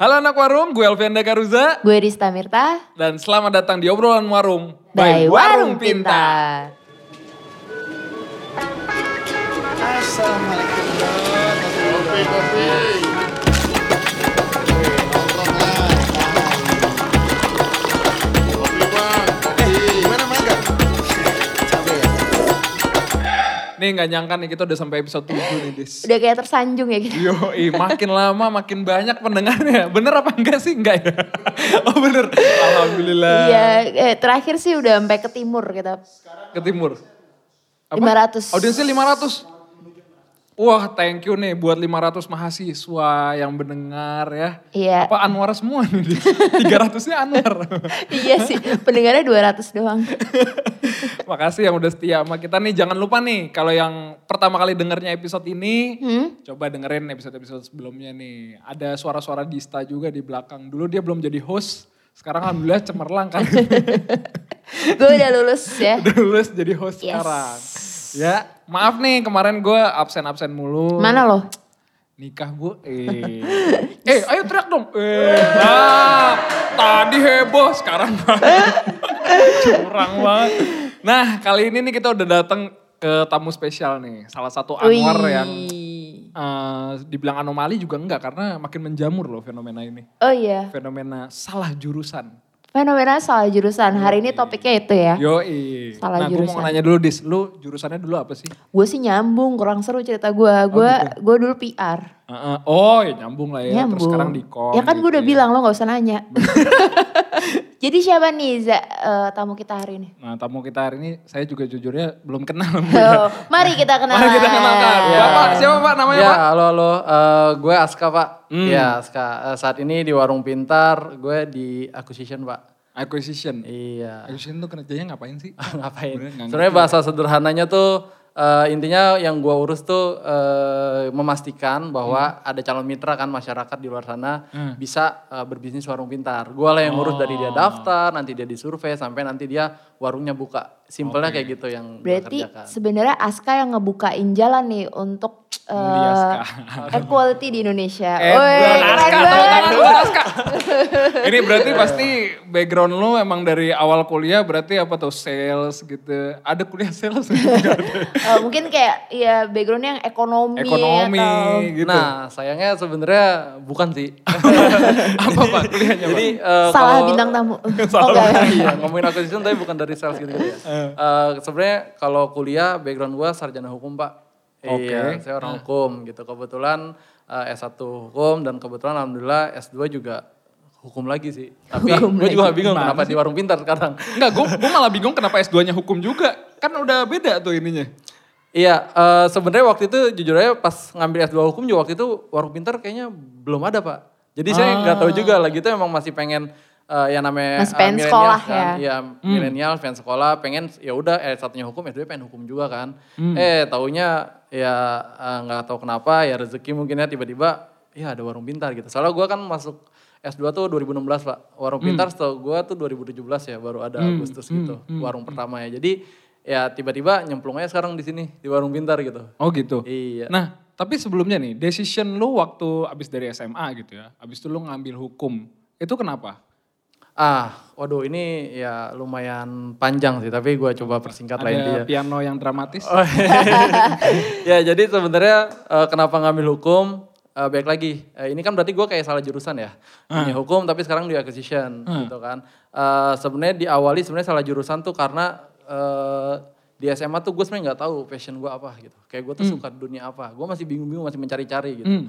Halo anak warung, gue Alfianda Karuza Gue Rista Mirta dan selamat datang di obrolan warung dari Warung Pintar. Assalamualaikum kopi. Kopi Nih nggak nyangka nih kita udah sampai episode 7 nih Dis. Udah kayak tersanjung ya gitu. Yo, makin lama makin banyak pendengarnya. Bener apa enggak sih? Enggak ya? Oh bener. Alhamdulillah. Iya, eh, terakhir sih udah sampai ke timur kita. Ke timur. 500. Audiensnya 500. Wah, thank you nih buat 500 mahasiswa yang mendengar ya. Iya. Apa Anwar semua nih? Dis? 300-nya Anwar. iya sih, pendengarnya 200 doang. Makasih yang udah setia sama kita nih. Jangan lupa nih kalau yang pertama kali dengernya episode ini, Hmm? coba dengerin episode-episode sebelumnya nih. Ada suara-suara Dista juga di belakang. Dulu dia belum jadi host, sekarang alhamdulillah cemerlang kan. Gue udah lulus ya. udah lulus jadi host Yes. sekarang. Ya, maaf nih kemarin gue absen-absen mulu. Mana lo? Nikah bu, eh. eh ayo teriak dong. Eh, nah, tadi heboh, sekarang curang banget. Nah kali ini nih kita udah datang ke tamu spesial nih. Salah satu Anwar Wih. yang eh, dibilang anomali juga enggak karena makin menjamur loh fenomena ini. Oh iya, Fenomena salah jurusan. Fenomena salah jurusan. Hari ini topiknya itu ya. Yoi. Salah nah gue mau jurusan. nanya dulu Dis, lu jurusannya dulu apa sih? Gue sih nyambung, kurang seru cerita gue. Gue gue dulu PR. Heeh. oh ya nyambung lah ya, nyambung. terus sekarang di kom. Ya kan gue gitu udah bilang lo gak usah nanya. Jadi siapa nih Za, eh, tamu kita hari ini? Nah tamu kita hari ini saya juga jujurnya belum kenal. Oh, mari kita kenalan. Mari kita kenalkan. Ya. Bapak siapa Pak namanya ya, Pak? halo halo. Eh, gue Aska Pak. Hmm. Ya, Aska. Eh, saat ini di Warung Pintar, gue di acquisition Pak. Acquisition. Iya. Acquisition tuh kerjanya ngapain sih? Ngapain? Sebenarnya bahasa sederhananya tuh eh, intinya yang gue urus tuh eh, memastikan bahwa ada calon mitra kan masyarakat di luar sana Hmm. bisa eh, berbisnis warung pintar. Gue lah yang ngurus dari dia daftar, nanti dia disurvei sampai nanti dia warungnya buka. Simpelnya kayak gitu yang Berarti sebenarnya Aska yang ngebukain jalan nih untuk eh, Aska. equality di Indonesia. Eh, keren banget. Ini berarti pasti background lu emang dari awal kuliah berarti apa tuh sales gitu. Ada kuliah sales? Ada. Eh, mungkin kayak ya backgroundnya yang ekonomi, Ekonomi atau gitu. Nah, sayangnya sebenarnya bukan sih. apa Pak kuliahnya Pak? Jadi eh, salah kalau- bintang tamu. Oh, enggak, ya. iya, ngomongin acquisition tapi bukan dari sales gitu, ya. Eh, sebenarnya kalau kuliah background gua sarjana hukum, Pak. Oke. Iya, saya orang hukum gitu. Kebetulan eh, S1 hukum dan kebetulan alhamdulillah S2 juga hukum lagi sih. Tapi gue juga lagi. bingung kenapa di warung pintar sekarang. Enggak, gue malah bingung kenapa S2-nya hukum juga. Kan udah beda tuh ininya. Iya, eh, sebenarnya waktu itu jujur aja pas ngambil S2 hukum juga waktu itu warung pintar kayaknya belum ada pak. Jadi saya nggak tahu juga lagi itu emang masih pengen eh, yang namanya pengen eh, millennials sekolah kan. ya. Iya, milenial pengen sekolah, pengen ya udah eh satunya hukum, S2 pengen hukum juga kan. Eh taunya ya eh, nggak tahu kenapa ya rezeki mungkinnya tiba-tiba ya ada warung pintar gitu. Soalnya gua kan masuk S2 tuh 2016 pak. Warung pintar setahu gua tuh 2017 ya baru ada Agustus gitu. Warung pertama ya. Jadi ya tiba-tiba nyemplung aja sekarang di sini di warung pintar gitu. Oh gitu. Iya. Nah, tapi sebelumnya nih, decision lu waktu abis dari SMA gitu ya, abis itu lu ngambil hukum, itu kenapa? Ah, waduh ini ya lumayan panjang sih, tapi gua coba persingkat Ada intinya. piano yang dramatis? Oh, ya jadi sebenarnya eh, kenapa ngambil hukum? Eh, baik lagi, eh, ini kan berarti gua kayak salah jurusan ya. Punya hukum tapi sekarang di acquisition gitu kan. Eh, sebenarnya diawali sebenarnya salah jurusan tuh karena di SMA tuh gue sebenarnya nggak tahu passion gue apa gitu. Kayak gue tuh suka dunia apa. Gue masih bingung-bingung, masih mencari-cari gitu.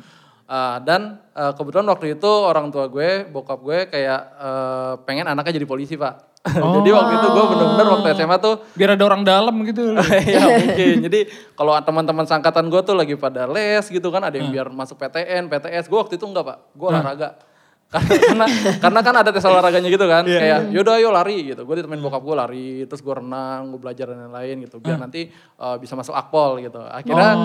Eh, dan eh, kebetulan waktu itu orang tua gue, bokap gue kayak eh, pengen anaknya jadi polisi pak. jadi waktu itu gue bener-bener waktu SMA tuh Biar ada orang dalam gitu. ya mungkin. Jadi kalau teman-teman sangkatan gue tuh lagi pada les gitu kan, ada yang biar masuk PTN, PTS. Gue waktu itu enggak pak, gue olahraga. karena karena kan ada tes olahraganya gitu kan, kayak yaudah ayo lari gitu. Gue ditemenin bokap gue lari, terus gue renang, gue belajar dan lain-lain gitu. Biar nanti uh, bisa masuk akpol gitu. Akhirnya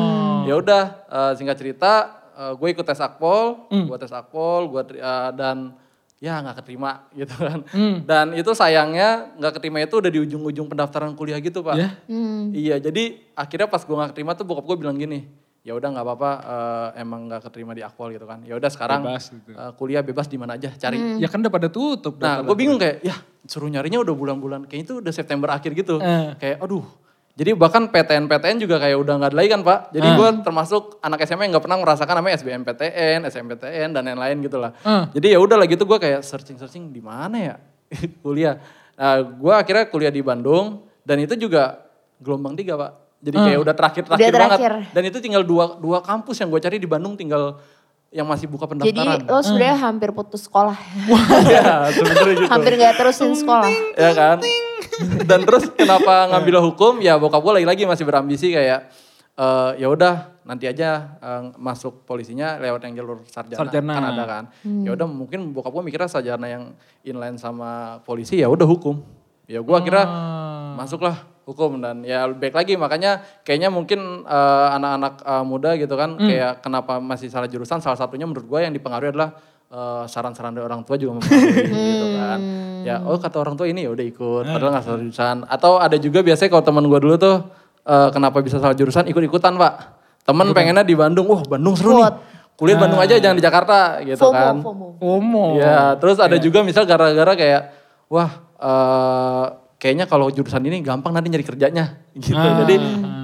ya udah uh, singkat cerita, uh, gue ikut tes akpol, gue tes akpol, gue dan ya nggak keterima gitu kan. Dan itu sayangnya nggak keterima itu udah di ujung-ujung pendaftaran kuliah gitu pak. Ya. Hmm. Iya, jadi akhirnya pas gue gak keterima tuh bokap gue bilang gini, ya udah nggak apa-apa eh, emang nggak keterima di akwal gitu kan. Ya udah sekarang Bebas gitu. eh, kuliah bebas di mana aja cari. Ya kan udah pada tutup. Nah, gue bingung kayak, ya suruh nyarinya udah bulan-bulan, kayaknya itu udah September akhir gitu. Eh. Kayak, aduh. Jadi bahkan PTN-PTN juga kayak udah nggak ada lagi kan Pak. Jadi Eh. gue termasuk anak SMA yang nggak pernah merasakan namanya SBMPTN, SMPTN dan lain-lain gitu lah. Eh. Jadi ya udah lah gitu gue kayak searching-searching di mana ya kuliah. Nah, gue akhirnya kuliah di Bandung dan itu juga gelombang tiga Pak. Jadi kayak udah terakhir-terakhir banget. terakhir. Dan itu tinggal dua, dua kampus yang gue cari di Bandung tinggal yang masih buka Jadi pendaftaran. lo sebenarnya hampir putus sekolah. ya sebenernya gitu. hampir gak terusin sekolah. ya kan dan terus kenapa ngambil hukum? Ya bokap gue lagi-lagi masih berambisi kayak eh, ya udah nanti aja eh, masuk polisinya lewat yang jalur sarjana, Sarjana. kan ada kan? Ya udah mungkin bokap gue mikirnya sarjana yang inline sama polisi ya udah hukum. Ya gue akhirnya masuklah hukum dan ya baik lagi. Makanya kayaknya mungkin eh, anak-anak eh, muda gitu kan kayak kenapa masih salah jurusan salah satunya menurut gue yang dipengaruhi adalah eh, saran-saran dari orang tua juga mempengaruhi gitu kan. Ya oh kata orang tua ini ya udah ikut padahal nggak salah jurusan. Atau ada juga biasanya kalau teman gue dulu tuh eh, kenapa bisa salah jurusan ikut-ikutan pak. Temen pengennya di Bandung wah Bandung seru nih. Kuat. kuliah Bandung aja jangan di Jakarta gitu FOMO, kan. FOMO. FOMO. Ya, terus ada juga misal gara-gara kayak, wah eh, kayaknya kalau jurusan ini gampang nanti nyari kerjanya gitu. Ah. Jadi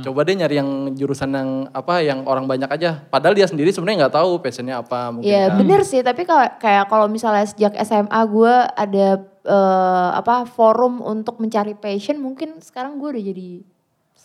coba deh nyari yang jurusan yang apa yang orang banyak aja. Padahal dia sendiri sebenarnya nggak tahu passionnya apa mungkin. Ya kan. bener sih, tapi kalau kayak kalau misalnya sejak SMA gue ada eh, apa forum untuk mencari passion, mungkin sekarang gue udah jadi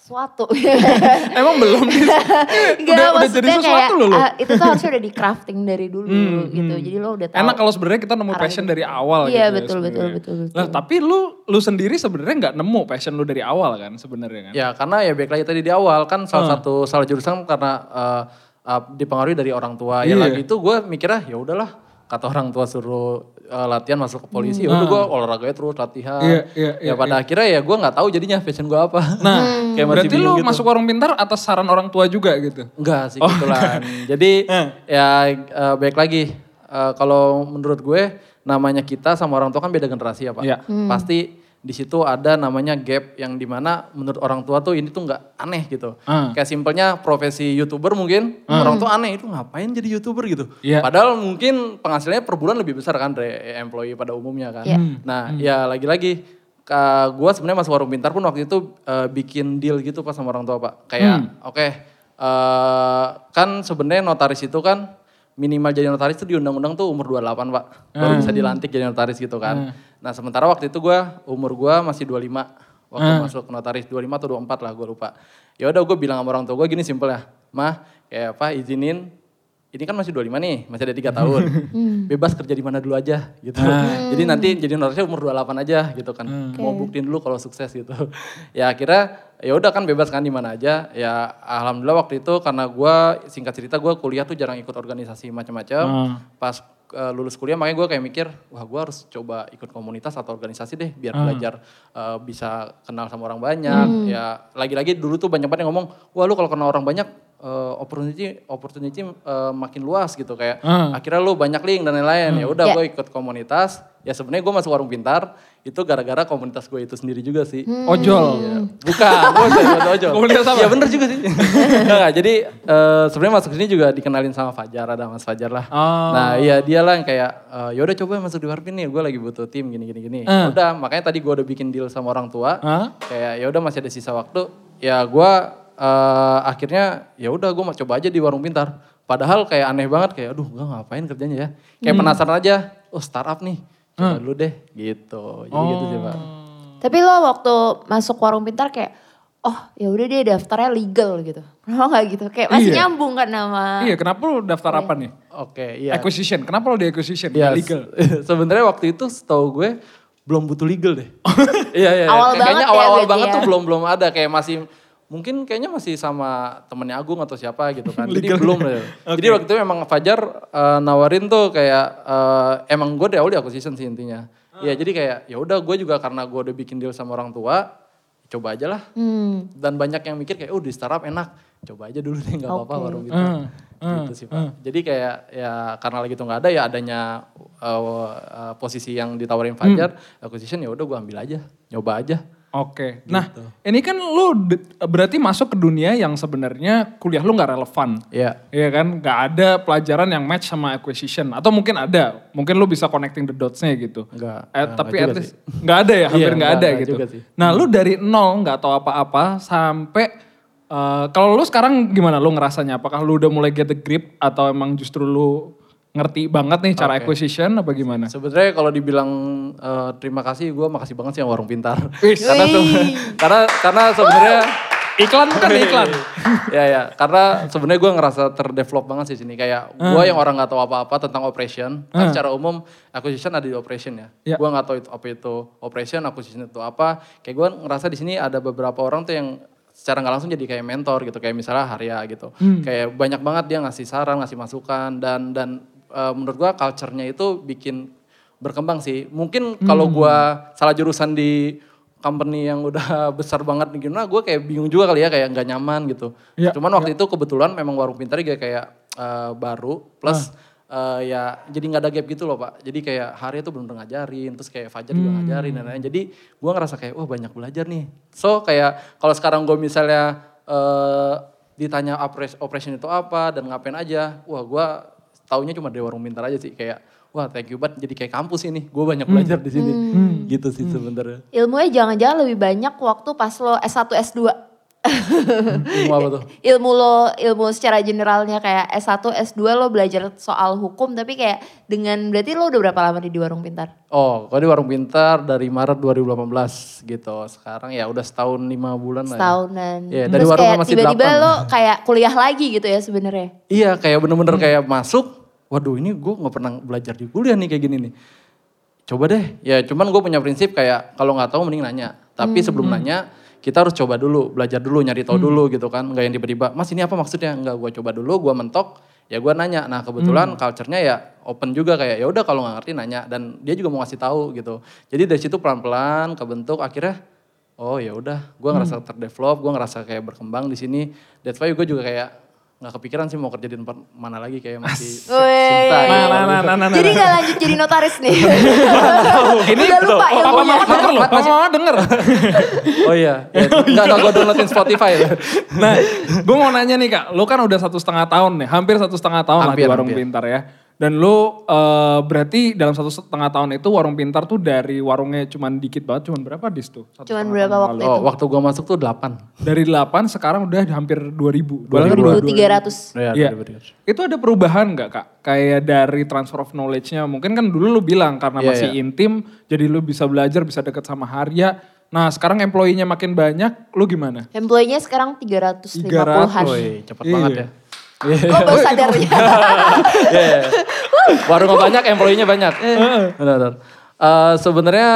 sesuatu. Emang belum? Enggak, udah, udah jadi sesuatu kayak loh lo. ah, itu tuh harusnya udah di crafting dari dulu gitu. Jadi lo udah tahu. Enak kalau sebenarnya kita nemu passion dari awal Iya, gitu ya betul, betul, sebenarnya. betul, betul. Lah tapi lu lu sendiri sebenarnya nggak nemu passion lu dari awal kan sebenarnya kan? Ya karena ya baik lagi tadi di awal kan salah satu salah jurusan karena eh, eh, dipengaruhi dari orang tua. Ya Iya. lagi itu gue mikirnya ya udahlah kata orang tua suruh eh, latihan masuk ke polisi ya udah gue olahraganya terus latihan. Iya, iya, ya iya, pada akhirnya ya gue nggak tahu jadinya passion gue apa. Nah, kayak masih berarti lu gitu. masuk warung pintar atas saran orang tua juga gitu? Enggak sih Oh, kebetulan. Jadi ya eh, baik lagi eh, kalau menurut gue namanya kita sama orang tua kan beda generasi ya Pak. Iya. Pasti di situ ada namanya gap yang di mana menurut orang tua tuh ini tuh nggak aneh gitu. Ah. Kayak simpelnya profesi youtuber mungkin orang tua aneh itu ngapain jadi youtuber gitu. Iya. Padahal mungkin penghasilannya per bulan lebih besar kan dari employee pada umumnya kan. Iya. Nah ya lagi-lagi gua sebenarnya masuk warung pintar pun waktu itu eh, bikin deal gitu pas sama orang tua pak. Kayak oke eh, kan sebenarnya notaris itu kan minimal jadi notaris itu di undang-undang tuh umur 28 pak. Baru bisa dilantik jadi notaris gitu kan. Nah sementara waktu itu gua umur gua masih 25 waktu masuk notaris 25 atau 24 lah gue lupa. Ya udah gue bilang sama orang tua gue gini simpel ya. Mah kayak apa izinin ini kan masih 25 nih, masih ada tiga tahun. Bebas kerja di mana dulu aja gitu. Jadi nanti jadi notarisnya umur 28 aja gitu kan. Mau buktiin dulu kalau sukses gitu. ya akhirnya ya udah kan bebas kan di mana aja. Ya alhamdulillah waktu itu karena gua singkat cerita gua kuliah tuh jarang ikut organisasi macam-macam. Pas eh, lulus kuliah makanya gue kayak mikir, wah gue harus coba ikut komunitas atau organisasi deh biar belajar eh, bisa kenal sama orang banyak. Ya lagi-lagi dulu tuh banyak banget yang ngomong, wah lu kalau kenal orang banyak eh, opportunity opportunity eh, makin luas gitu kayak akhirnya lu banyak link dan lain-lain. Ya udah Ya. gue ikut komunitas. Ya sebenarnya gue masuk warung pintar itu gara-gara komunitas gue itu sendiri juga sih. Ojol. Bukan, bukan bukan ojol. Komunitas apa? Iya bener juga sih. Nggak, nggak, jadi eh, sebenarnya masuk sini juga dikenalin sama Fajar, ada Mas Fajar lah. Oh. Nah iya dia lah yang kayak, eh, yaudah coba masuk di Warpin nih, gue lagi butuh tim gini gini gini. Eh. Udah makanya tadi gue udah bikin deal sama orang tua. Hah? Kayak yaudah masih ada sisa waktu. Ya gue eh, akhirnya ya udah gue mau coba aja di Warung Pintar. Padahal kayak aneh banget kayak aduh gue ngapain kerjanya ya. Kayak Hmm. penasaran aja, oh startup nih. Coba dulu deh gitu. Jadi gitu sih Pak. Tapi lo waktu masuk warung pintar kayak, oh ya udah deh daftarnya legal gitu. Kenapa nggak gitu? Kayak masih Iya. nyambung kan nama. Iya, kenapa lu daftar apa nih? Oke iya. Acquisition. Kenapa lu di acquisition? Ya, Nggak legal. se- sebenarnya waktu itu setahu gue belum butuh legal deh. iya iya. Awal Kayaknya banget ya awal-awal berarti banget ya. tuh belum belum ada kayak masih mungkin kayaknya masih sama temennya Agung atau siapa gitu kan. Jadi belum deh. Jadi waktu itu memang Fajar eh, nawarin tuh kayak eh, emang gue dari awal di acquisition sih intinya. Ya jadi kayak ya udah gue juga karena gue udah bikin deal sama orang tua, coba aja lah. Hmm. Dan banyak yang mikir kayak, oh di startup enak, coba aja dulu deh nggak apa-apa Oke. warung itu. Hmm, gitu sih pak. Jadi kayak ya karena lagi itu nggak ada ya adanya uh, uh, posisi yang ditawarin Fajar, acquisition ya udah gue ambil aja, nyoba aja. Oke. Nah, ini kan lu berarti masuk ke dunia yang sebenarnya kuliah lu nggak relevan. Iya. Iya kan? Nggak ada pelajaran yang match sama acquisition. Atau mungkin ada. Mungkin lu bisa connecting the dots-nya gitu. Nggak, Eh, tapi at least nggak ada ya, hampir Iya, nggak nggak- ada gitu. juga sih. Nah, lu dari nol nggak tahu apa-apa sampai eh, kalau lu sekarang gimana lu ngerasanya? Apakah lu udah mulai get the grip atau emang justru lu ngerti banget nih cara acquisition apa gimana? Sebenarnya kalau dibilang eh, terima kasih, gue makasih banget sih yang warung pintar. Karena se- karena karena sebenarnya Iklan bukan iklan. ya ya. Karena sebenarnya gue ngerasa terdevelop banget sih sini. Kayak gue yang orang nggak tahu apa-apa tentang operation kan secara umum acquisition ada di operation ya, Ya. gue nggak tahu itu apa itu operation acquisition itu apa. Kayak gue ngerasa di sini ada beberapa orang tuh yang secara nggak langsung jadi kayak mentor gitu kayak misalnya Harya gitu. Kayak banyak banget dia ngasih saran ngasih masukan dan dan eh, menurut gue culture-nya itu bikin berkembang sih. Mungkin kalau gue salah jurusan di company yang udah besar banget nih gimana gue kayak bingung juga kali ya kayak nggak nyaman gitu. Ya, cuman waktu itu kebetulan memang warung pintar juga kayak eh, baru plus eh, ya jadi nggak ada gap gitu loh pak. Jadi kayak hari itu belum ngajarin terus kayak Fajar juga ngajarin dan lain-lain. Jadi gue ngerasa kayak wah banyak belajar nih. So kayak kalau sekarang gue misalnya eh, ditanya operation itu apa dan ngapain aja wah gue taunya cuma dari warung pintar aja sih kayak wah thank you banget jadi kayak kampus ini gue banyak belajar di sini. Gitu sih sebenarnya. Ilmunya jangan-jangan lebih banyak waktu pas lo S1, S2. Ilmu apa tuh ilmu lo, ilmu secara generalnya kayak S1, S2 lo belajar soal hukum tapi kayak dengan berarti lo udah berapa lama di warung pintar? Oh, kalau di Warung Pintar dari Maret 2018 gitu. Sekarang ya udah setahun lima bulan lah. ya. Setahunan. Iya, dari Terus warung kayak masih tiba-tiba lo kayak kuliah lagi gitu ya sebenarnya. Iya, kayak bener-bener kayak masuk. Waduh, ini gue nggak pernah belajar di kuliah nih kayak gini nih. Coba deh. Ya, cuman gue punya prinsip kayak kalau nggak tahu mending nanya. Tapi sebelum nanya, kita harus coba dulu, belajar dulu, nyari tahu dulu gitu kan. Nggak yang tiba-tiba, Mas ini apa maksudnya? Nggak, gue coba dulu, gue mentok. Ya gue nanya. Nah kebetulan culture-nya ya open juga kayak ya udah kalau nggak ngerti nanya dan dia juga mau ngasih tahu gitu. Jadi dari situ pelan-pelan kebentuk akhirnya oh ya udah gue ngerasa terdevelop, gue ngerasa kayak berkembang di sini. That's why gue juga kayak nggak kepikiran sih mau kerja di tempat mana lagi kayak masih cinta. Nah, nah, nah, nah, nah, Jadi gak lanjut jadi notaris nih. Ini Udah lupa Papa ilmunya. mama denger loh, papa mama denger. Oh iya, ya, nggak nggak gue downloadin Spotify. Nah, gue mau nanya nih kak, lu kan udah satu setengah tahun nih, hampir satu setengah tahun lah Hampir, di warung hampir. pintar ya. Dan lu eh, berarti dalam satu setengah tahun itu warung pintar tuh dari warungnya cuman dikit banget, cuman berapa dis tuh? Satu Cuman berapa tahun waktu lalu. Oh, waktu gue masuk tuh 8. Dari 8 sekarang udah hampir 2000. 2300. Ya, Iya. 2000. Itu ada perubahan nggak kak? Kayak dari transfer of knowledge-nya. Mungkin kan dulu lu bilang karena Iya, masih iya. intim, jadi lu bisa belajar, bisa deket sama Harya. Nah sekarang employee-nya makin banyak, lu gimana? Employee-nya sekarang 350-an. Woi, cepet Iya. banget ya. Kok baru sadarnya? Iya. Warung banyak, employee-nya banyak. Benar-benar. Eh, Sebenarnya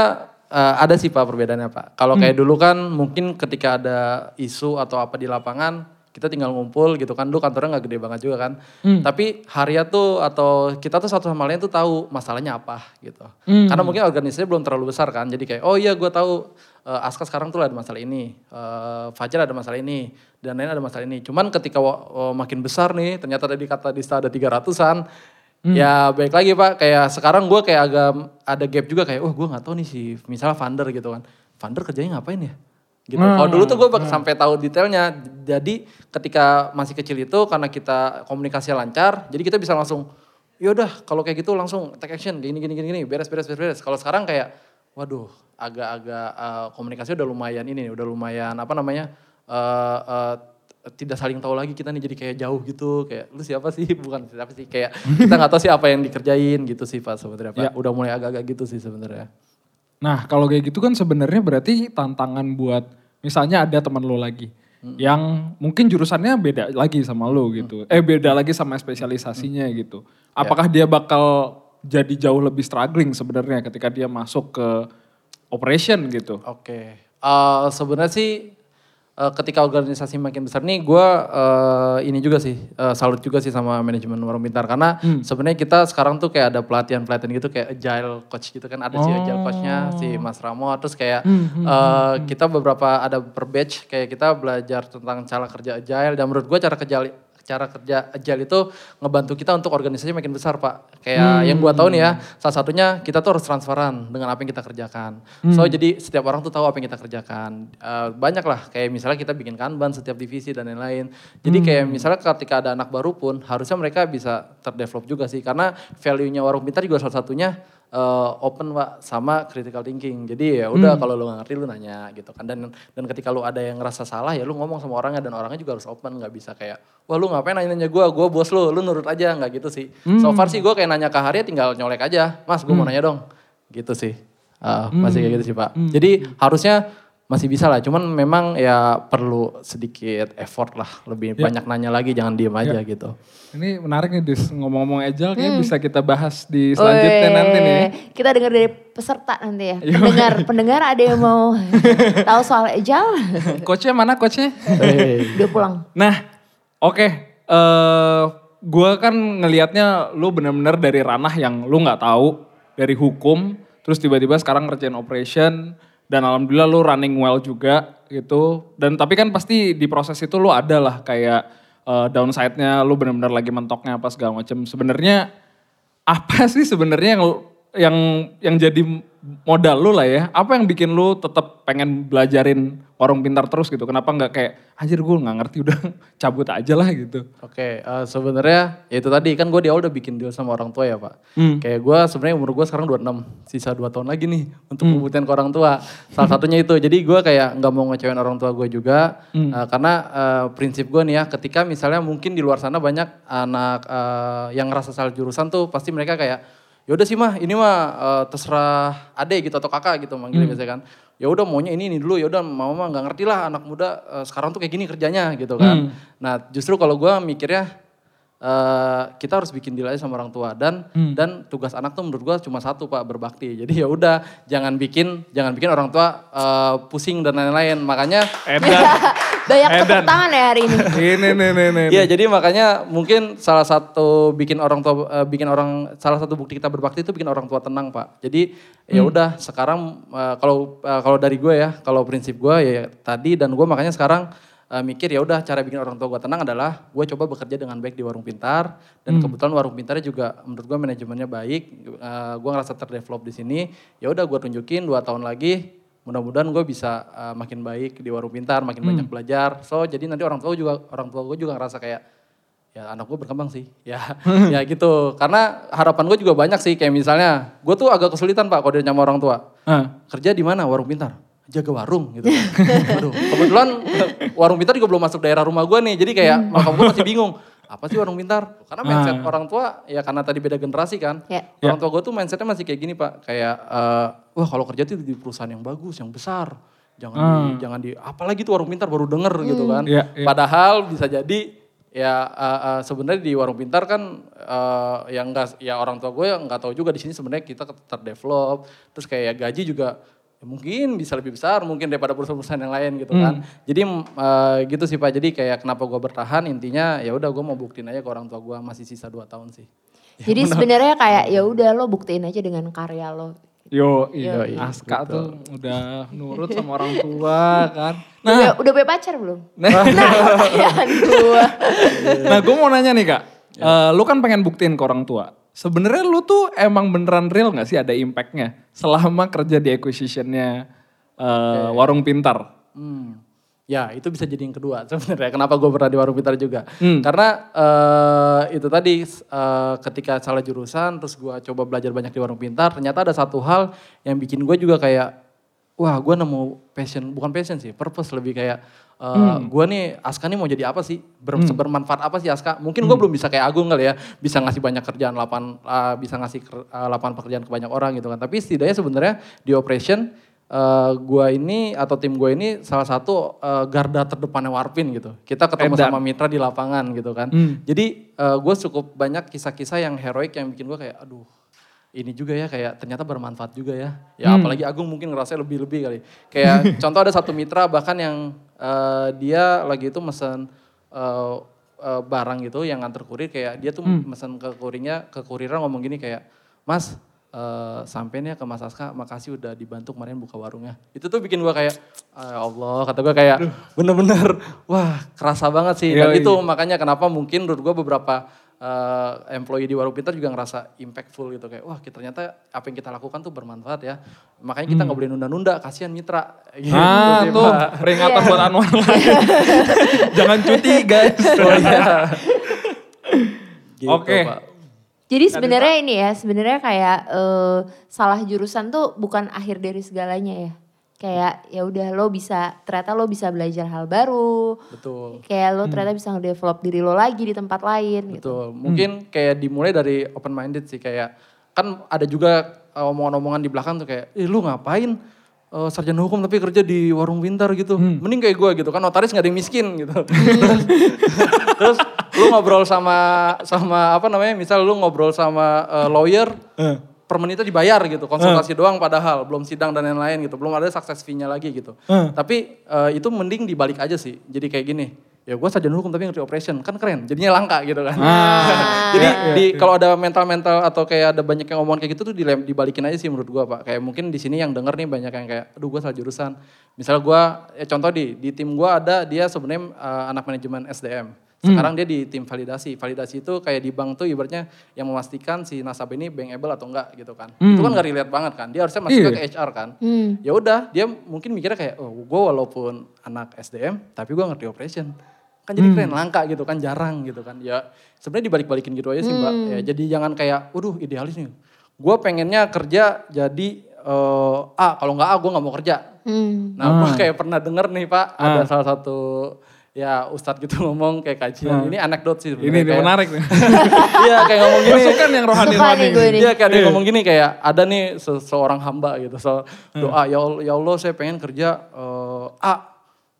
eh, ada sih pak perbedaannya pak. Kalau kayak dulu kan mungkin ketika ada isu atau apa di lapangan kita tinggal ngumpul gitu kan. Dulu kantornya nggak gede banget juga kan. Tapi Harya tuh atau kita tuh satu sama lain tuh tahu masalahnya apa gitu. Karena mungkin organisasinya belum terlalu besar kan. Jadi kayak oh iya gue tahu eh, Aska sekarang tuh ada masalah ini. eh, Fajar ada masalah ini. Dan lain ada masalah ini. Cuman ketika oh, makin besar nih ternyata tadi kata Dista ada 300-an. Ya baik lagi pak, kayak sekarang gue kayak agak ada gap juga kayak, oh gue nggak tahu nih si misalnya Vander gitu kan, Vander kerjanya ngapain ya? Gitu. Kalau dulu tuh gue sampai tahu detailnya, jadi ketika masih kecil itu karena kita komunikasi lancar, jadi kita bisa langsung, yaudah kalau kayak gitu langsung take action, gini gini gini gini, beres beres beres beres. Kalau sekarang kayak, waduh agak-agak eh, komunikasi udah lumayan ini, nih, udah lumayan apa namanya, eh, eh, tidak saling tahu lagi kita nih jadi kayak jauh gitu kayak lu siapa sih bukan siapa sih kayak kita nggak tahu sih apa yang dikerjain gitu sih pak sebenarnya pak Ya. udah mulai agak-agak gitu sih sebenarnya Nah kalau kayak gitu kan sebenarnya berarti tantangan buat misalnya ada teman lo lagi yang mungkin jurusannya beda lagi sama lo gitu. Eh beda lagi sama spesialisasinya gitu. Apakah dia bakal jadi jauh lebih struggling sebenarnya ketika dia masuk ke operation gitu? oke Eh, sebenarnya sih eh, ketika organisasi makin besar nih gue eh, ini juga sih eh, salut juga sih sama manajemen warung pintar. Karena sebenarnya kita sekarang tuh kayak ada pelatihan pelatihan gitu kayak agile coach gitu kan. Ada si agile coachnya si Mas Ramo. Terus kayak eh, kita beberapa ada per batch kayak kita belajar tentang cara kerja agile. Dan menurut gue cara kerja cara kerja agile itu ngebantu kita untuk organisasi makin besar pak. Kayak yang gua tahu nih ya, salah satunya kita tuh harus transparan dengan apa yang kita kerjakan. So jadi setiap orang tuh tahu apa yang kita kerjakan. Eh, banyak lah kayak misalnya kita bikin kanban setiap divisi dan lain-lain. Jadi kayak misalnya ketika ada anak baru pun harusnya mereka bisa terdevelop juga sih. Karena value-nya warung pintar juga salah satunya eh, open pak sama critical thinking. Jadi ya udah kalau lu nggak ngerti lu nanya gitu kan. Dan dan ketika lu ada yang ngerasa salah ya lu ngomong sama orangnya dan orangnya juga harus open nggak bisa kayak wah lu ngapain nanya-nanya gue, gue bos lu, lu nurut aja nggak gitu sih. So far sih gue kayak nanya ke Hari tinggal nyolek aja, mas gue mau nanya dong, gitu sih. Ah, Masih kayak gitu sih pak. Jadi harusnya masih bisa lah, cuman memang ya perlu sedikit effort lah, lebih banyak nanya lagi, jangan diem aja gitu. Ini menarik nih Dis, ngomong-ngomong agile kayaknya bisa kita bahas di selanjutnya Weh, nanti nih. Kita dengar dari peserta nanti ya. Pendengar, pendengar ada yang mau tahu soal agile? Coachnya mana coachnya? Hey. Udah pulang. Nah, oke. eh gue kan ngelihatnya lu bener-bener dari ranah yang lu nggak tahu dari hukum, terus tiba-tiba sekarang ngerjain operation dan alhamdulillah lu running well juga gitu. Dan tapi kan pasti di proses itu lu ada lah kayak eh, downside-nya lu bener-bener lagi mentoknya apa segala macam. Sebenarnya apa sih sebenarnya yang yang yang jadi modal lu lah ya? Apa yang bikin lu tetap pengen belajarin warung pintar terus gitu? Kenapa nggak kayak anjir gue nggak ngerti udah cabut aja lah gitu? Oke, eh, sebenarnya ya itu tadi kan gue di awal udah bikin deal sama orang tua ya pak. Kayak gue sebenarnya umur gue sekarang 26, sisa 2 tahun lagi nih untuk membuktikan ke orang tua. Salah satunya itu, jadi gue kayak nggak mau ngecewain orang tua gue juga. eh, karena eh, prinsip gue nih ya, ketika misalnya mungkin di luar sana banyak anak eh, yang ngerasa salah jurusan tuh pasti mereka kayak ya udah sih mah ini mah eh, terserah ade gitu atau kakak gitu manggilnya biasanya kan ya udah maunya ini ini dulu ya udah mama mah nggak ngerti lah anak muda eh, sekarang tuh kayak gini kerjanya gitu kan. Nah justru kalau gue mikirnya eh, kita harus bikin deal aja sama orang tua dan dan tugas anak tuh menurut gue cuma satu pak berbakti jadi ya udah jangan bikin jangan bikin orang tua eh, pusing dan lain-lain makanya Edan. Banyak tepuk Edan. tangan ya hari ini. ini nih nih nih. Iya, jadi makanya mungkin salah satu bikin orang tua eh, bikin orang salah satu bukti kita berbakti itu bikin orang tua tenang, Pak. Jadi ya udah sekarang kalau eh, kalau dari gue ya, kalau prinsip gue ya tadi dan gue makanya sekarang eh, mikir ya udah cara bikin orang tua gue tenang adalah gue coba bekerja dengan baik di warung pintar dan kebetulan warung pintarnya juga menurut gue manajemennya baik, eh, gue ngerasa terdevelop di sini. Ya udah gue tunjukin dua tahun lagi mudah-mudahan gue bisa uh, makin baik di warung pintar, makin banyak belajar. So jadi nanti orang tua juga orang tua gue juga ngerasa kayak ya anak gue berkembang sih, ya ya gitu. Karena harapan gue juga banyak sih kayak misalnya gue tuh agak kesulitan pak kalau dia sama orang tua. Ah. Kerja di mana warung pintar? Jaga warung gitu. Aduh, kebetulan warung pintar juga belum masuk daerah rumah gue nih, jadi kayak makam gue masih bingung. Apa sih warung pintar? Karena mindset Ah. orang tua ya karena tadi beda generasi kan. Ya. Orang tua gue tuh mindsetnya masih kayak gini pak, kayak eh, wah kalau kerja tuh di perusahaan yang bagus, yang besar, jangan di, jangan di, apalagi tuh warung pintar baru denger gitu kan. Iya, iya. Padahal bisa jadi ya eh, eh, sebenarnya di warung pintar kan eh, yang enggak ya orang tua gue yang nggak tahu juga di sini sebenarnya kita terdevelop, terus kayak gaji juga ya mungkin bisa lebih besar mungkin daripada perusahaan-perusahaan yang lain gitu kan. Jadi eh, gitu sih pak. Jadi kayak kenapa gue bertahan intinya ya udah gue mau buktiin aja ke orang tua gue masih sisa 2 tahun sih. Jadi sebenarnya kayak ya udah lo buktiin aja dengan karya lo. Yo, iya. Yoi, Aska gitu. tuh udah nurut sama orang tua kan. Udah, udah punya pacar belum? Nah, Nah, gue. nah gue mau nanya nih kak, Eh, lu kan pengen buktiin ke orang tua. Sebenarnya lu tuh emang beneran real gak sih ada impactnya selama kerja di acquisitionnya eh, warung pintar? Hmm. Ya itu bisa jadi yang kedua sebenarnya. Kenapa gue pernah di warung pintar juga? Hmm. Karena eh, itu tadi eh, ketika salah jurusan, terus gue coba belajar banyak di warung pintar. Ternyata ada satu hal yang bikin gue juga kayak, wah gue nemu passion, bukan passion sih, purpose lebih kayak, eh, gue nih Aska nih mau jadi apa sih? Ber, Bermanfaat apa sih Aska? Mungkin gue belum bisa kayak Agung kali ya, bisa ngasih banyak kerjaan, lapan, eh, bisa ngasih ker- eh, lapangan pekerjaan ke banyak orang gitu kan. Tapi setidaknya sebenarnya di operation eh gua ini atau tim gue ini salah satu eh, garda terdepannya Warpin gitu. Kita ketemu Edan. sama mitra di lapangan gitu kan. Hmm. Jadi gue cukup banyak kisah-kisah yang heroik yang bikin gue kayak aduh ini juga ya kayak ternyata bermanfaat juga ya. Ya apalagi Agung mungkin ngerasa lebih-lebih kali. Kayak contoh ada satu mitra bahkan yang eh, dia lagi itu mesen eh, eh, barang gitu yang nganter kurir kayak dia tuh mesen ke kurirnya ke kurirnya ngomong gini kayak Mas eh sampainya ke Mas Aska, makasih udah dibantu kemarin buka warungnya. Itu tuh bikin gua kayak, "Ah, ya Allah, kata gua kayak bener-bener, wah kerasa banget sih. Dan Yoi. itu makanya kenapa mungkin menurut gua beberapa eh, employee di Warung Pintar juga ngerasa impactful gitu. Kayak, wah kita- ternyata apa yang kita lakukan tuh bermanfaat ya. Makanya kita nggak boleh nunda-nunda, kasihan mitra. Gitu Hmm. Ah sih, tuh Pak. peringatan buat Anwar lagi. Jangan cuti guys. Oh, iya. Gitu, Oke. Pak. Jadi sebenarnya ini ya, sebenarnya kayak eh, salah jurusan tuh bukan akhir dari segalanya ya. Kayak ya udah lo bisa ternyata lo bisa belajar hal baru. Betul. Kayak lo ternyata bisa ngedevelop diri lo lagi di tempat lain gitu. Betul. Mungkin kayak dimulai dari open minded sih kayak kan ada juga uh, omongan-omongan di belakang tuh kayak, "Eh lu ngapain uh, sarjana hukum tapi kerja di warung pintar gitu. Mending kayak gue gitu kan notaris nggak ada yang miskin gitu. Terus lu ngobrol sama sama apa namanya? Misal lu ngobrol sama uh, lawyer per menitnya dibayar gitu, konsultasi doang padahal belum sidang dan lain-lain gitu, belum ada success fee-nya lagi gitu. Tapi uh, itu mending dibalik aja sih. Jadi kayak gini, ya gue sarjana hukum tapi ngerti operation, kan keren. Jadinya langka gitu kan. Jadi di kalau ada mental-mental atau kayak ada banyak yang ngomong kayak gitu tuh dibalikin aja sih menurut gua Pak. Kayak mungkin di sini yang denger nih banyak yang kayak aduh gua salah jurusan. Misal gua ya contoh di di tim gua ada dia sebenarnya eh, anak manajemen SDM. Sekarang dia di tim validasi. Validasi itu kayak di bank tuh ibaratnya yang memastikan si nasabah ini bankable atau enggak gitu kan. Itu kan gak relate banget kan. Dia harusnya masuk Iya. ke HR kan. Hmm. Ya udah, dia mungkin mikirnya kayak oh gua walaupun anak SDM tapi gua ngerti operation kan jadi keren langka gitu kan jarang gitu kan ya sebenarnya dibalik-balikin gitu aja sih mbak ya jadi jangan kayak waduh idealis nih gue pengennya kerja jadi eh, A kalau nggak A gue nggak mau kerja Hmm. nah gue kayak pernah denger nih pak ada salah satu ya ustadz gitu ngomong kayak kajian ini anekdot sih Ini nih kayak- menarik nih. iya kayak ngomong gini Masukkan yang gue nih. Iya kayak ada yang ngomong gini kayak ada nih se- seorang hamba gitu. So, doa ya Allah, ya Allah saya pengen kerja eh, A.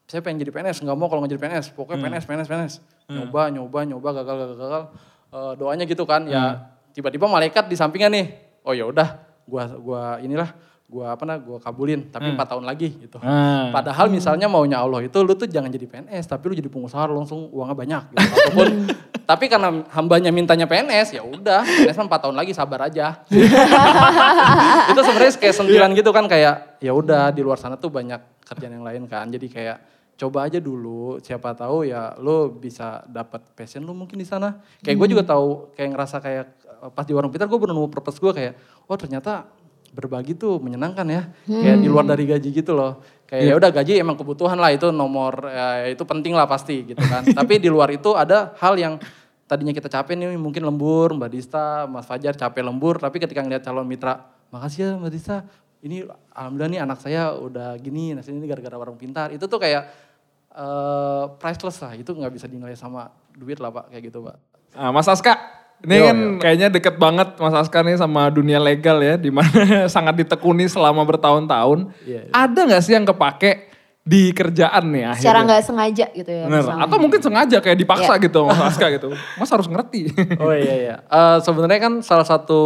Saya pengen jadi PNS, nggak mau kalau nggak jadi PNS. Pokoknya PNS, PNS, PNS. Nyoba, nyoba, nyoba, gagal, gagal, gagal. Eh, doanya gitu kan. Ya tiba-tiba malaikat di sampingnya nih. Oh ya udah, gua gua inilah gua apa nah gua kabulin tapi empat tahun lagi gitu. Ah. Padahal misalnya maunya Allah itu lu tuh jangan jadi PNS tapi lu jadi pengusaha lu langsung uangnya banyak gitu. Ataupun tapi karena hambanya mintanya PNS ya udah PNS 4 tahun lagi sabar aja. itu sebenarnya kayak sentilan gitu kan kayak ya udah di luar sana tuh banyak kerjaan yang lain kan. Jadi kayak coba aja dulu siapa tahu ya lu bisa dapat passion lu mungkin di sana. Kayak gue juga tahu kayak ngerasa kayak eh, pas di warung Peter gue baru nemu purpose gue kayak oh ternyata berbagi tuh menyenangkan ya. Kayak di luar dari gaji gitu loh. Kayak ya udah gaji emang kebutuhan lah itu nomor ya, itu penting lah pasti gitu kan. Tapi di luar itu ada hal yang tadinya kita capek nih mungkin lembur, Mbak Dista, Mas Fajar capek lembur, tapi ketika ngeliat calon mitra, makasih ya Mbak Dista, ini alhamdulillah nih anak saya udah gini, nah ini gara-gara warung pintar. Itu tuh kayak eh, priceless lah, itu nggak bisa dinilai sama duit lah Pak, kayak gitu Pak. Nah, Mas Aska, ini Yo, kan yo. kayaknya deket banget Mas Aska nih sama dunia legal ya, di mana sangat ditekuni selama bertahun-tahun. Iya, iya. Ada nggak sih yang kepake di kerjaan nih akhirnya? Secara nggak sengaja gitu ya. Bener. Atau mungkin sengaja kayak dipaksa Iya. gitu Mas Aska gitu. Mas harus ngerti. Oh iya iya. Eh, Sebenarnya kan salah satu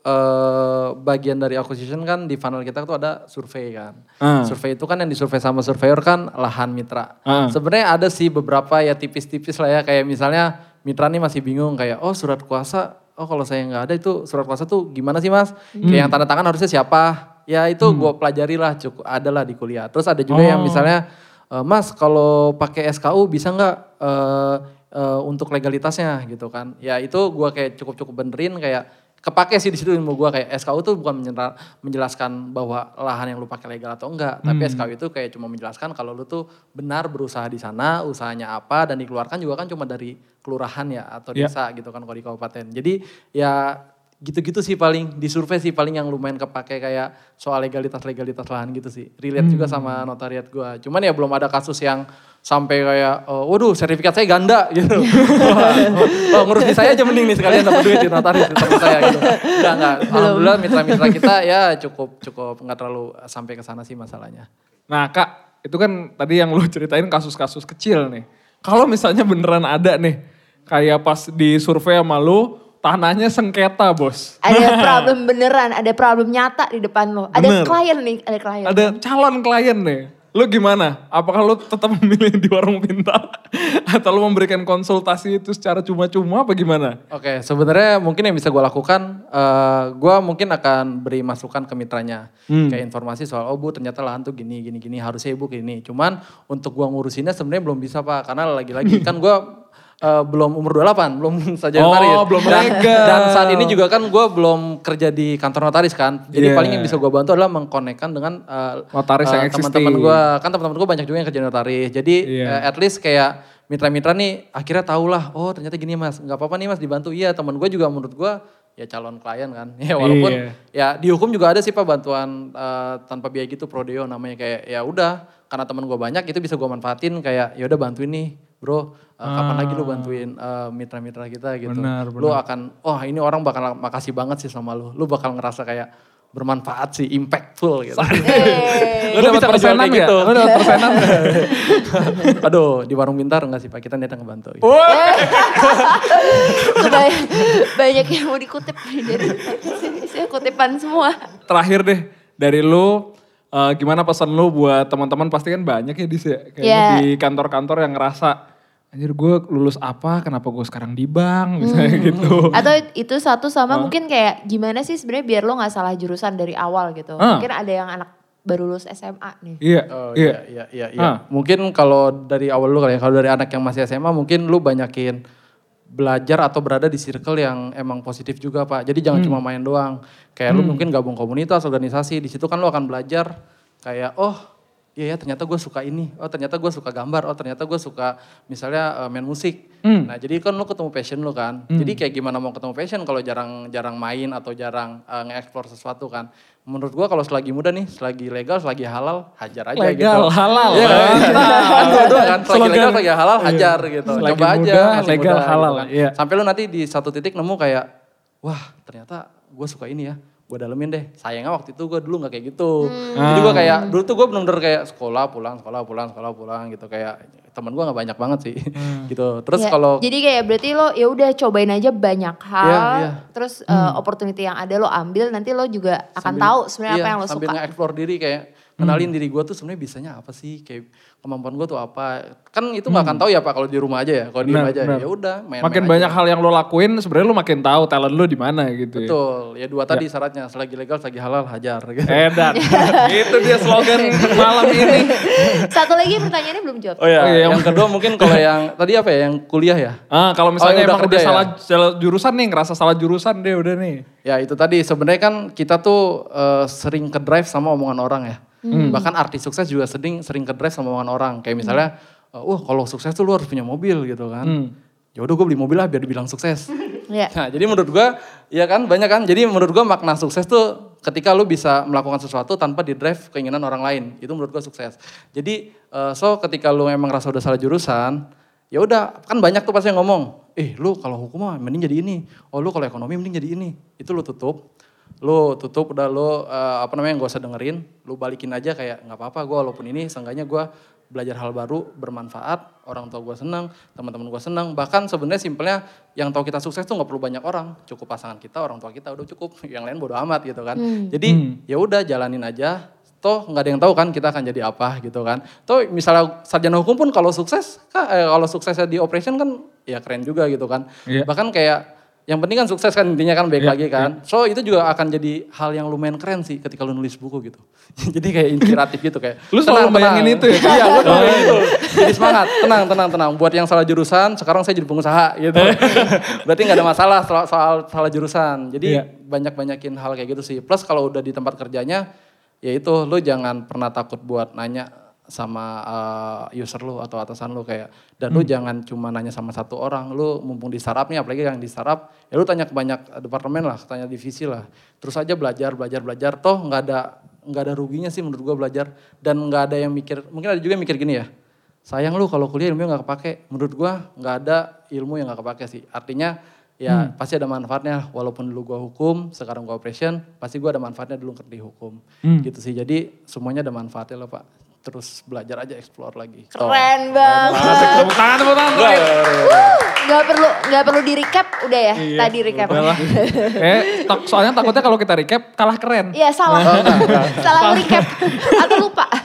eh, bagian dari acquisition kan di funnel kita tuh ada survei kan. Hmm. Survei itu kan yang disurvei sama surveyor kan lahan mitra. Hmm. Sebenarnya ada sih beberapa ya tipis-tipis lah ya kayak misalnya mitra nih masih bingung kayak oh surat kuasa oh kalau saya nggak ada itu surat kuasa tuh gimana sih mas? Kayak yang tanda tangan harusnya siapa? Ya itu gue pelajari lah cukup ada lah di kuliah. Terus ada juga yang Oh. misalnya "Eh, Mas kalau pakai SKU bisa nggak eh, eh, untuk legalitasnya gitu kan? Ya itu gua kayak cukup-cukup benerin kayak kepake sih di situ ilmu gua kayak SKU tuh bukan menjela- menjelaskan bahwa lahan yang lu pakai legal atau enggak, tapi SKU itu kayak cuma menjelaskan kalau lu tuh benar berusaha di sana, usahanya apa dan dikeluarkan juga kan cuma dari kelurahan ya atau Ya. desa gitu kan kalau di kabupaten. Jadi ya gitu-gitu sih paling di survei sih paling yang lumayan kepake kayak soal legalitas legalitas lahan gitu sih. Relate juga sama notariat gua. Cuman ya belum ada kasus yang sampai kayak oh, waduh sertifikat saya ganda gitu. Oh, ngurus di saya aja mending nih sekalian dapat duit di notaris di tempat saya gitu. Enggak enggak. Alhamdulillah mitra-mitra kita ya cukup cukup. Nggak terlalu sampai ke sana sih masalahnya. Nah kak, itu kan tadi yang lu ceritain kasus-kasus kecil nih. Kalau misalnya beneran ada nih, kayak pas di survei sama lu, tanahnya sengketa bos. Ada problem beneran, ada problem nyata di depan lo. Ada Bener. klien nih, ada klien. Ada calon klien nih. Lu gimana? Apakah lu tetap memilih di warung pintar? Atau lu memberikan konsultasi itu secara cuma-cuma apa gimana? Oke, sebenarnya mungkin yang bisa gue lakukan, eh gue mungkin akan beri masukan ke mitranya. Kayak informasi soal, oh bu ternyata lahan tuh gini, gini, gini, harusnya ibu gini. Cuman untuk gue ngurusinnya sebenarnya belum bisa pak, karena lagi-lagi kan gue eh, belum umur 28, belum saja Oh, notaris. belum dan, legal. dan saat ini juga kan gue belum kerja di kantor notaris kan. Jadi Iya. paling yang bisa gue bantu adalah mengkonekkan dengan eh, Notaris yang eh, teman-teman gue. Kan teman-teman gue banyak juga yang kerja notaris. Jadi Iya. eh, at least kayak mitra-mitra nih akhirnya tahu lah, oh ternyata gini mas, nggak apa-apa nih mas dibantu. Iya teman gue juga menurut gue ya calon klien kan. Ya walaupun Iya. ya di hukum juga ada sih pak bantuan eh, tanpa biaya gitu prodeo namanya kayak ya udah karena teman gue banyak itu bisa gue manfaatin kayak ya udah bantuin nih bro eh, kapan lagi lu bantuin eh, mitra-mitra kita gitu. Benar, Lu akan oh ini orang bakal makasih banget sih sama lu. Lu bakal ngerasa kayak bermanfaat sih, impactful gitu. Eh, Lu dapat persenan kayak gak? gitu. Lu dapat persenan gak? Aduh, di warung pintar enggak sih Pak? Kita niatnya ngebantu. banyak, banyak yang mau dikutip dari. Saya kutipan semua. Terakhir deh, dari lu eh, gimana pesan lu buat teman-teman pasti kan banyak ya di kayaknya Iya. di kantor-kantor yang ngerasa anjir gue lulus apa kenapa gue sekarang di bank misalnya gitu. Atau itu satu sama mungkin kayak gimana sih sebenarnya biar lo nggak salah jurusan dari awal gitu. Ah. Mungkin ada yang anak baru lulus SMA nih. Iya, Oh iya. iya iya iya. Mungkin kalau dari awal lu kali ya, kalau dari anak yang masih SMA mungkin lu banyakin belajar atau berada di circle yang emang positif juga Pak. Jadi jangan cuma main doang. Kayak lu mungkin gabung komunitas, organisasi, di situ kan lu akan belajar kayak oh iya ya ternyata gue suka ini, oh ternyata gue suka gambar, oh ternyata gue suka misalnya eh, main musik. Nah jadi kan lu ketemu passion lu kan. Jadi kayak gimana mau ketemu passion kalau jarang-jarang main atau jarang eh, nge-explore sesuatu kan. Menurut gua kalau selagi muda nih, selagi legal, selagi halal, hajar aja gitu. Legal, halal. Iya kan? Kan dua-dua kan, selagi Slogan. legal, selagi halal, Iya. hajar gitu. Selagi Coba aja, muda, masih legal, muda, halal, kan. iya. Sampai lu nanti di satu titik nemu kayak, wah ternyata gue suka ini ya. Gue dalemin deh. Sayangnya waktu itu gue dulu gak kayak gitu. Jadi gue kayak, dulu tuh gue bener-bener kayak sekolah, pulang, sekolah, pulang, sekolah, pulang gitu. Kayak temen gue gak banyak banget sih. gitu. Terus Ya, kalau jadi kayak berarti lo ya udah cobain aja banyak hal, Iya, iya. terus uh, opportunity yang ada lo ambil, nanti lo juga akan Sambil- tahu sebenarnya apa iya, yang lo sambil suka. nge-explore diri kayak kenalin diri gue tuh sebenarnya bisanya apa sih kayak kemampuan gue tuh apa kan itu nggak akan tahu ya pak kalau di rumah aja ya kalau di rumah aja benar. ya udah main Makin banyak hal yang lo lakuin sebenarnya lo makin tahu talent lo di mana gitu ya. betul ya dua tadi syaratnya selagi legal selagi halal hajar gitu. Edan. itu dia slogan malam ini. Satu lagi pertanyaannya belum jawab. oh ya Oh iya, yang kedua mungkin kalau yang tadi apa ya yang kuliah ya Ah, kalau Oh, misalnya yang udah emang udah kerja ya? salah, salah jurusan nih, ngerasa salah jurusan deh udah nih. Ya itu tadi sebenarnya kan kita tuh eh, sering ke drive sama omongan orang ya. Bahkan artis sukses juga sering sering ke drive sama omongan orang. Kayak misalnya, eh, wah kalau sukses tuh lu harus punya mobil gitu kan. Ya udah gue beli mobil lah biar dibilang sukses. Ya. Nah jadi menurut gua, ya kan banyak kan. Jadi menurut gua makna sukses tuh ketika lu bisa melakukan sesuatu tanpa di drive keinginan orang lain. Itu menurut gua sukses. Jadi eh, so ketika lu emang rasa udah salah jurusan, ya udah kan banyak tuh pasti yang ngomong, eh lu kalau hukum mah mending jadi ini, oh lu kalau ekonomi mending jadi ini. Itu lu tutup. Lu tutup udah lu eh, apa namanya gak usah dengerin, lu balikin aja kayak nggak apa-apa gue walaupun ini seenggaknya gua belajar hal baru bermanfaat, orang tua gue senang, teman-teman gue senang. Bahkan sebenarnya simpelnya yang tahu kita sukses tuh nggak perlu banyak orang, cukup pasangan kita, orang tua kita udah cukup, yang lain bodo amat gitu kan. Jadi ya udah jalanin aja. Toh nggak ada yang tahu kan kita akan jadi apa gitu kan. Toh misalnya sarjana hukum pun kalau sukses, eh, kalau suksesnya di operation kan ya keren juga gitu kan. Iya. Bahkan kayak yang penting kan sukses kan intinya kan baik Iya, lagi kan. So itu juga akan jadi hal yang lumayan keren sih ketika lu nulis buku gitu. jadi kayak inspiratif gitu kayak. Lu selalu bayangin itu ya? Iya gue selalu bayangin itu. Jadi semangat, tenang, tenang, tenang. Buat yang salah jurusan, sekarang saya jadi pengusaha gitu. Berarti nggak ada masalah soal, soal salah jurusan. Jadi Iya. banyak-banyakin hal kayak gitu sih. Plus kalau udah di tempat kerjanya, ya itu lu jangan pernah takut buat nanya sama uh, user lu atau atasan lu kayak dan lu jangan cuma nanya sama satu orang lu mumpung di startup nih apalagi yang di startup ya lu tanya ke banyak departemen lah tanya divisi lah. Terus aja belajar belajar belajar toh nggak ada nggak ada ruginya sih menurut gua belajar. Dan nggak ada yang mikir mungkin ada juga yang mikir gini ya sayang lu kalau kuliah ilmu nggak kepake. Menurut gua nggak ada ilmu yang nggak kepake sih. Artinya ya pasti ada manfaatnya. Walaupun dulu gua hukum sekarang gua operation pasti gua ada manfaatnya dulu di hukum gitu sih. Jadi semuanya ada manfaatnya lah pak terus belajar aja explore lagi. Keren banget. Tepuk tangan, tepuk tangan. terakhir. Gak perlu nggak perlu di recap udah ya Iya, tadi recap. udah lah. Eh, tak- soalnya takutnya kalau kita recap kalah keren. Iya salah. salah recap atau lupa.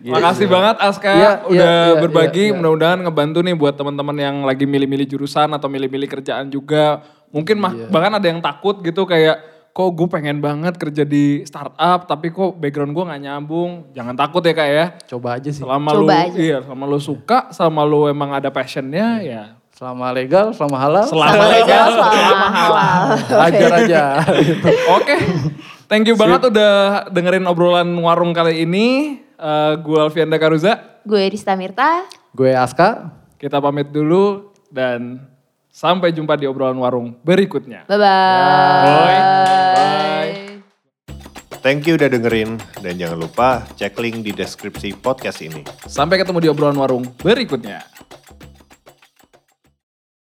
Makasih banget Aska Iya, udah iya, iya, berbagi. iya, iya. Mudah-mudahan ngebantu nih buat teman-teman yang lagi milih-milih jurusan atau milih-milih kerjaan juga. Mungkin mah, Iya. bahkan ada yang takut gitu kayak kok gue pengen banget kerja di startup tapi kok background gue nggak nyambung. Jangan takut ya kak ya. Coba aja sih. Selama Coba lu aja. iya, selama lu suka, selama lu emang ada passionnya ya. Selama legal, selama halal, Selama legal, selama halal. ajar aja. Oke, thank you banget udah dengerin obrolan warung kali ini. Eh gue Alfianda Karuza. Gue Rista Mirta. Gue Aska, Kita pamit dulu dan sampai jumpa di obrolan warung berikutnya. Bye-bye. Thank you udah dengerin dan jangan lupa cek link di deskripsi podcast ini. Sampai ketemu di obrolan warung berikutnya.